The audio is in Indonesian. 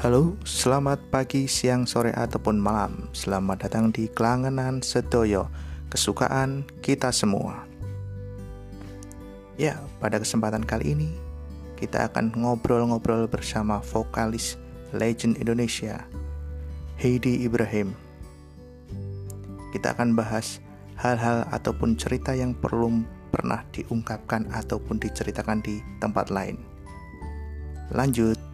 Halo, selamat pagi, siang, sore, ataupun malam. Selamat datang di Kelangenan Sedoyo, kesukaan kita semua. Ya, pada kesempatan kali ini kita akan ngobrol-ngobrol bersama vokalis legend Indonesia, Heidi Ibrahim. Kita akan bahas hal-hal ataupun cerita yang perlu pernah diungkapkan ataupun diceritakan di tempat lain. Lanjut.